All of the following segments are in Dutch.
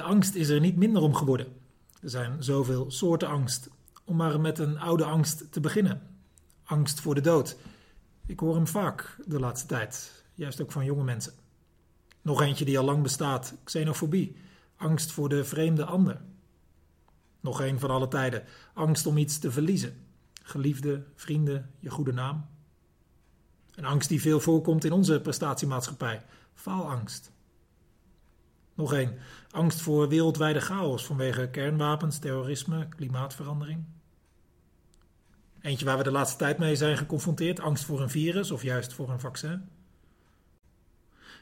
De angst is er niet minder om geworden. Er zijn zoveel soorten angst. Om maar met een oude angst te beginnen. Angst voor de dood. Ik hoor hem vaak de laatste tijd, juist ook van jonge mensen. Nog eentje die al lang bestaat: xenofobie, angst voor de vreemde ander. Nog een van alle tijden: angst om iets te verliezen. Geliefde, vrienden, je goede naam. Een angst die veel voorkomt in onze prestatiemaatschappij: faalangst. Nog één: angst voor wereldwijde chaos vanwege kernwapens, terrorisme, klimaatverandering. Eentje waar we de laatste tijd mee zijn geconfronteerd: angst voor een virus of juist voor een vaccin.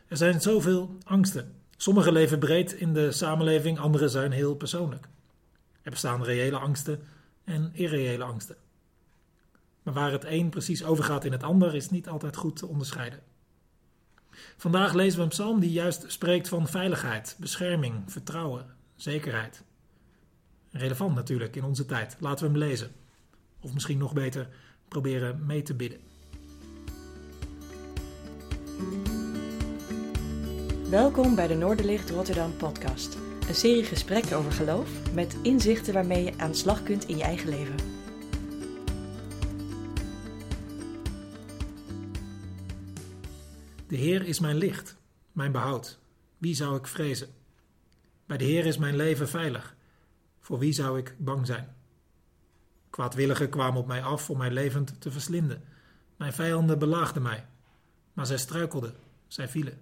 Er zijn zoveel angsten. Sommige leven breed in de samenleving, andere zijn heel persoonlijk. Er bestaan reële angsten en irreële angsten. Maar waar het een precies overgaat in het ander is niet altijd goed te onderscheiden. Vandaag lezen we een psalm die juist spreekt van veiligheid, bescherming, vertrouwen, zekerheid. Relevant natuurlijk in onze tijd. Laten we hem lezen. Of misschien nog beter, proberen mee te bidden. Welkom bij de Noorderlicht Rotterdam podcast. Een serie gesprekken over geloof met inzichten waarmee je aan de slag kunt in je eigen leven. De Heer is mijn licht, mijn behoud. Wie zou ik vrezen? Bij de Heer is mijn leven veilig. Voor wie zou ik bang zijn? Kwaadwilligen kwamen op mij af om mij levend te verslinden. Mijn vijanden belaagden mij, maar zij struikelden, zij vielen.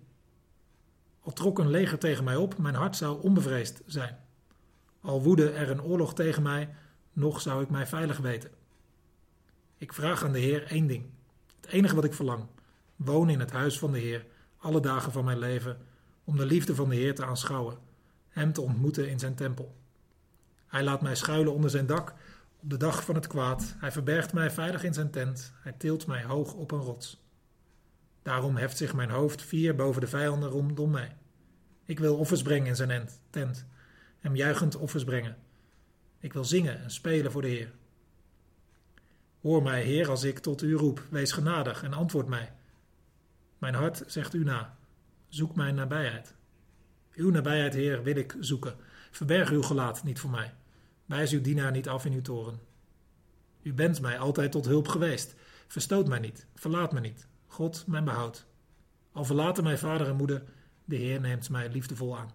Al trok een leger tegen mij op, mijn hart zou onbevreesd zijn. Al woedde er een oorlog tegen mij, nog zou ik mij veilig weten. Ik vraag aan de Heer één ding, het enige wat ik verlang: woon in het huis van de Heer alle dagen van mijn leven, om de liefde van de Heer te aanschouwen, Hem te ontmoeten in zijn tempel. Hij laat mij schuilen onder zijn dak op de dag van het kwaad. Hij verbergt mij veilig in zijn tent. Hij tilt mij hoog op een rots. Daarom heft zich mijn hoofd vier boven de vijanden rondom mij. Ik wil offers brengen in zijn tent, hem juichend offers brengen. Ik wil zingen en spelen voor de Heer. Hoor mij, Heer, als ik tot u roep. Wees genadig en antwoord mij. Mijn hart zegt u na. Zoek mijn nabijheid. Uw nabijheid, Heer, wil ik zoeken. Verberg uw gelaat niet voor mij. Wijs uw dienaar niet af in uw toren. U bent mij altijd tot hulp geweest. Verstoot mij niet, verlaat me niet. God, mijn behoud. Al verlaten mij vader en moeder, de Heer neemt mij liefdevol aan.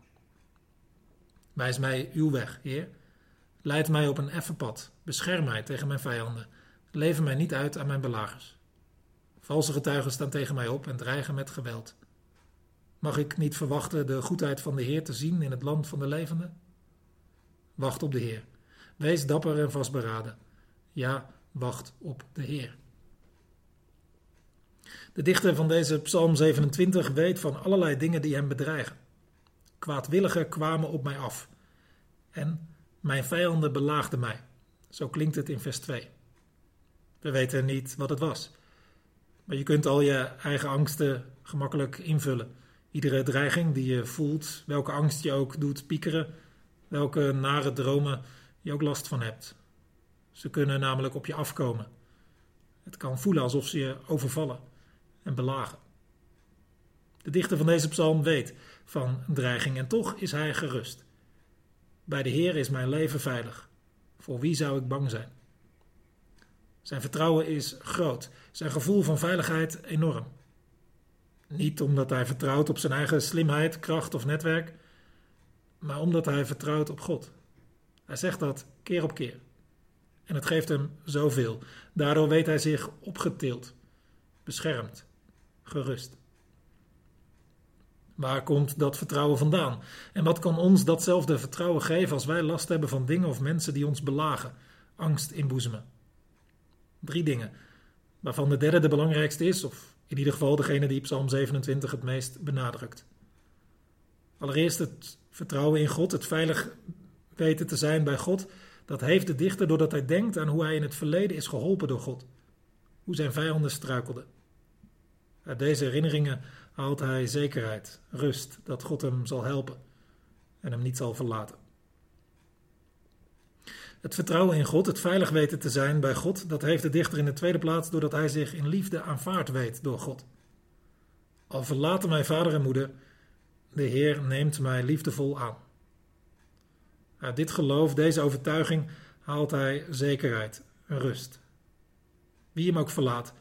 Wijs mij uw weg, Heer. Leid mij op een effen pad. Bescherm mij tegen mijn vijanden. Lever mij niet uit aan mijn belagers. Valse getuigen staan tegen mij op en dreigen met geweld. Mag ik niet verwachten de goedheid van de Heer te zien in het land van de levenden? Wacht op de Heer. Wees dapper en vastberaden. Ja, wacht op de Heer. De dichter van deze Psalm 27 weet van allerlei dingen die hem bedreigen. Kwaadwilligen kwamen op mij af. En mijn vijanden belaagden mij. Zo klinkt het in vers 2. We weten niet wat het was. Maar je kunt al je eigen angsten gemakkelijk invullen. Iedere dreiging die je voelt, welke angst je ook doet piekeren, welke nare dromen je ook last van hebt. Ze kunnen namelijk op je afkomen. Het kan voelen alsof ze je overvallen en belagen. De dichter van deze psalm weet van dreiging en toch is hij gerust. Bij de Heer is mijn leven veilig. Voor wie zou ik bang zijn? Zijn vertrouwen is groot, zijn gevoel van veiligheid enorm. Niet omdat hij vertrouwt op zijn eigen slimheid, kracht of netwerk, maar omdat hij vertrouwt op God. Hij zegt dat keer op keer. En het geeft hem zoveel. Daardoor weet hij zich opgetild, beschermd, gerust. Waar komt dat vertrouwen vandaan? En wat kan ons datzelfde vertrouwen geven als wij last hebben van dingen of mensen die ons belagen, angst inboezemen? Drie dingen, waarvan de derde de belangrijkste is, of in ieder geval degene die Psalm 27 het meest benadrukt. Allereerst het vertrouwen in God, het veilig weten te zijn bij God, dat heeft de dichter doordat hij denkt aan hoe hij in het verleden is geholpen door God, hoe zijn vijanden struikelden. Uit deze herinneringen haalt hij zekerheid, rust dat God hem zal helpen en hem niet zal verlaten. Het vertrouwen in God, het veilig weten te zijn bij God, dat heeft de dichter in de tweede plaats doordat hij zich in liefde aanvaard weet door God. Al verlaten mij vader en moeder, de Heer neemt mij liefdevol aan. Uit dit geloof, deze overtuiging, haalt hij zekerheid rust. Wie hem ook verlaat,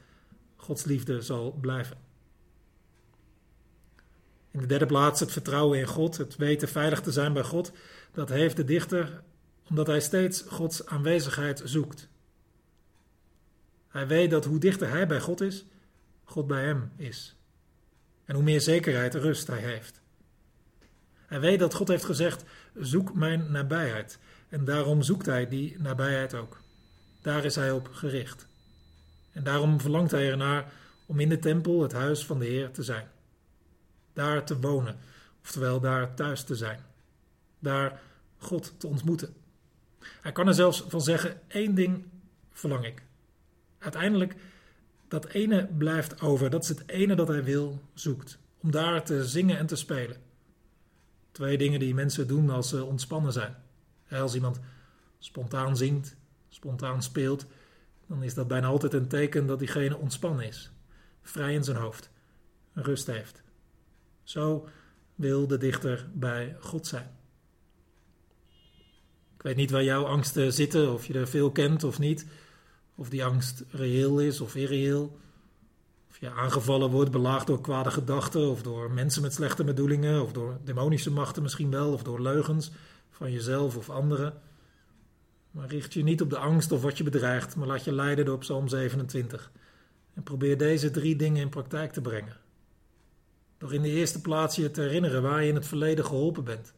Gods liefde zal blijven. In de derde plaats het vertrouwen in God, het weten veilig te zijn bij God. Dat heeft de dichter omdat hij steeds Gods aanwezigheid zoekt. Hij weet dat hoe dichter hij bij God is, God bij hem is. En hoe meer zekerheid en rust hij heeft. Hij weet dat God heeft gezegd: zoek mijn nabijheid. En daarom zoekt hij die nabijheid ook. Daar is hij op gericht. En daarom verlangt hij ernaar om in de tempel, het huis van de Heer, te zijn. Daar te wonen, oftewel daar thuis te zijn. Daar God te ontmoeten. Hij kan er zelfs van zeggen: één ding verlang ik. Uiteindelijk, dat ene blijft over. Dat is het ene dat hij wil, zoekt. Om daar te zingen en te spelen. Twee dingen die mensen doen als ze ontspannen zijn. Als iemand spontaan zingt, spontaan speelt, dan is dat bijna altijd een teken dat diegene ontspannen is, vrij in zijn hoofd, rust heeft. Zo wil de dichter bij God zijn. Ik weet niet waar jouw angsten zitten, of je er veel kent of niet, of die angst reëel is of irreëel. Of je aangevallen wordt, belaagd door kwade gedachten, of door mensen met slechte bedoelingen, of door demonische machten misschien wel, of door leugens van jezelf of anderen. Maar richt je niet op de angst of wat je bedreigt, maar laat je leiden door Psalm 27. En probeer deze drie dingen in praktijk te brengen. Door in de eerste plaats je te herinneren waar je in het verleden geholpen bent.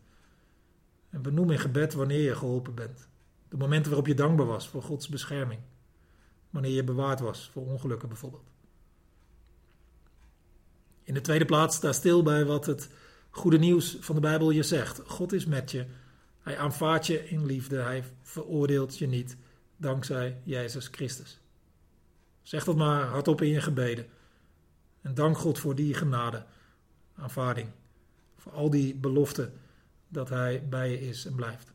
En benoem in gebed wanneer je geholpen bent. De momenten waarop je dankbaar was voor Gods bescherming. Wanneer je bewaard was voor ongelukken bijvoorbeeld. In de tweede plaats sta stil bij wat het goede nieuws van de Bijbel je zegt. God is met je. Hij aanvaardt je in liefde. Hij veroordeelt je niet dankzij Jezus Christus. Zeg dat maar hardop in je gebeden. En dank God voor die genade, aanvaarding. Voor al die beloften dat Hij bij je is en blijft.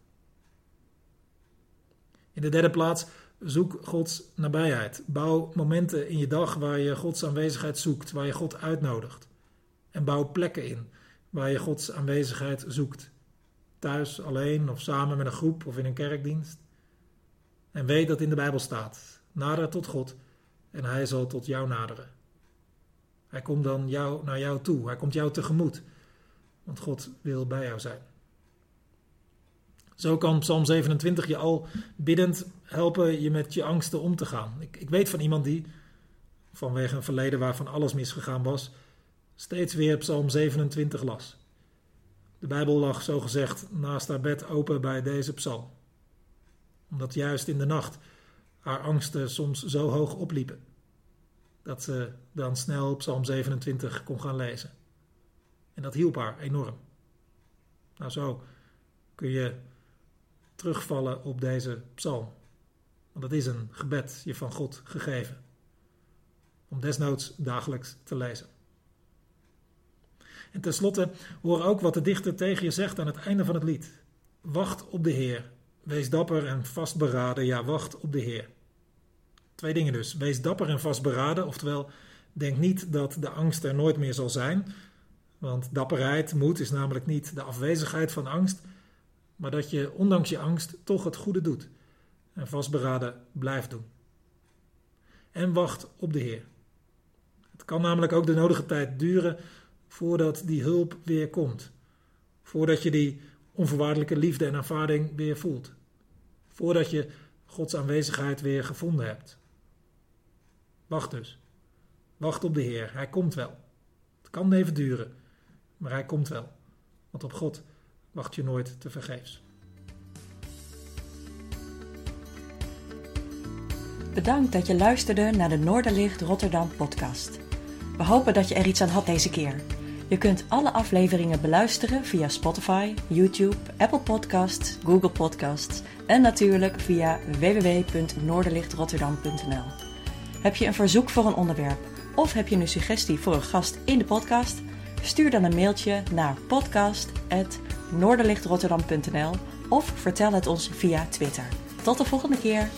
In de derde plaats, zoek Gods nabijheid. Bouw momenten in je dag waar je Gods aanwezigheid zoekt, waar je God uitnodigt. En bouw plekken in waar je Gods aanwezigheid zoekt. Thuis, alleen of samen met een groep of in een kerkdienst. En weet dat in de Bijbel staat: nader tot God en Hij zal tot jou naderen. Hij komt dan jou, naar jou toe, Hij komt jou tegemoet, want God wil bij jou zijn. Zo kan Psalm 27 je al biddend helpen je met je angsten om te gaan. Ik, ik weet van iemand die, vanwege een verleden waarvan alles misgegaan was, steeds weer Psalm 27 las. De Bijbel lag zogezegd naast haar bed open bij deze psalm. Omdat juist in de nacht haar angsten soms zo hoog opliepen dat ze dan snel Psalm 27 kon gaan lezen. En dat hielp haar enorm. Nou, zo kun je terugvallen op deze psalm. Want dat is een gebed je van God gegeven. Om desnoods dagelijks te lezen. En tenslotte hoor ook wat de dichter tegen je zegt aan het einde van het lied. Wacht op de Heer. Wees dapper en vastberaden. Ja, wacht op de Heer. Twee dingen dus. Wees dapper en vastberaden. Oftewel, denk niet dat de angst er nooit meer zal zijn. Want dapperheid, moed, is namelijk niet de afwezigheid van angst. Maar dat je ondanks je angst toch het goede doet. En vastberaden blijft doen. En wacht op de Heer. Het kan namelijk ook de nodige tijd duren voordat die hulp weer komt. Voordat je die onvoorwaardelijke liefde en aanvaarding weer voelt. Voordat je Gods aanwezigheid weer gevonden hebt. Wacht dus. Wacht op de Heer. Hij komt wel. Het kan even duren, maar hij komt wel. Want op God wacht je nooit te vergeefs. Bedankt dat je luisterde naar de Noorderlicht Rotterdam podcast. We hopen dat je er iets aan had deze keer. Je kunt alle afleveringen beluisteren via Spotify, YouTube, Apple Podcasts, Google Podcasts en natuurlijk via www.noorderlichtrotterdam.nl. Heb je een verzoek voor een onderwerp of heb je een suggestie voor een gast in de podcast? Stuur dan een mailtje naar podcast.noorderlichtrotterdam.nl of vertel het ons via Twitter. Tot de volgende keer!